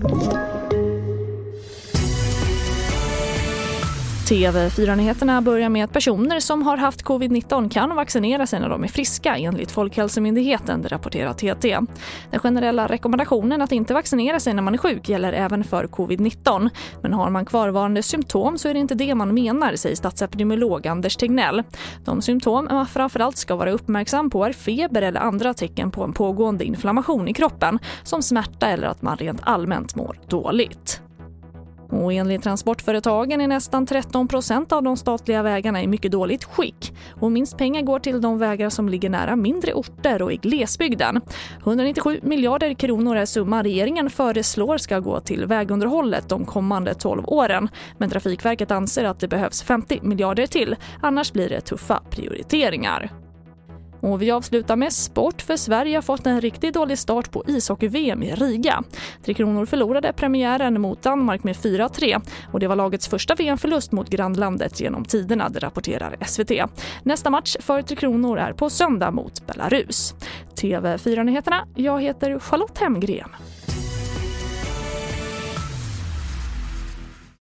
you TV4-nyheterna börjar med att personer som har haft covid-19 kan vaccinera sig när de är friska enligt Folkhälsomyndigheten, rapporterar TT. Den generella rekommendationen att inte vaccinera sig när man är sjuk gäller även för covid-19. Men har man kvarvarande symptom så är det inte det man menar, säger statsepidemiolog Anders Tegnell. De symptom man framförallt ska vara uppmärksam på är feber eller andra tecken på en pågående inflammation i kroppen, som smärta eller att man rent allmänt mår dåligt. Och enligt transportföretagen är nästan 13 procent av de statliga vägarna i mycket dåligt skick. Och minst pengar går till de vägar som ligger nära mindre orter och i glesbygden. 197 miljarder kronor är summan regeringen föreslår ska gå till vägunderhållet de kommande 12 åren. Men Trafikverket anser att det behövs 50 miljarder till, annars blir det tuffa prioriteringar. Och vi avslutar med sport för Sverige har fått en riktigt dålig start på ishockey-VM i Riga. Tre Kronor förlorade premiären mot Danmark med 4-3 och det var lagets första VM-förlust mot grannlandet genom tiderna, det rapporterar SVT. Nästa match för Tre Kronor är på söndag mot Belarus. TV4-nyheterna, jag heter Charlotte Hemgren.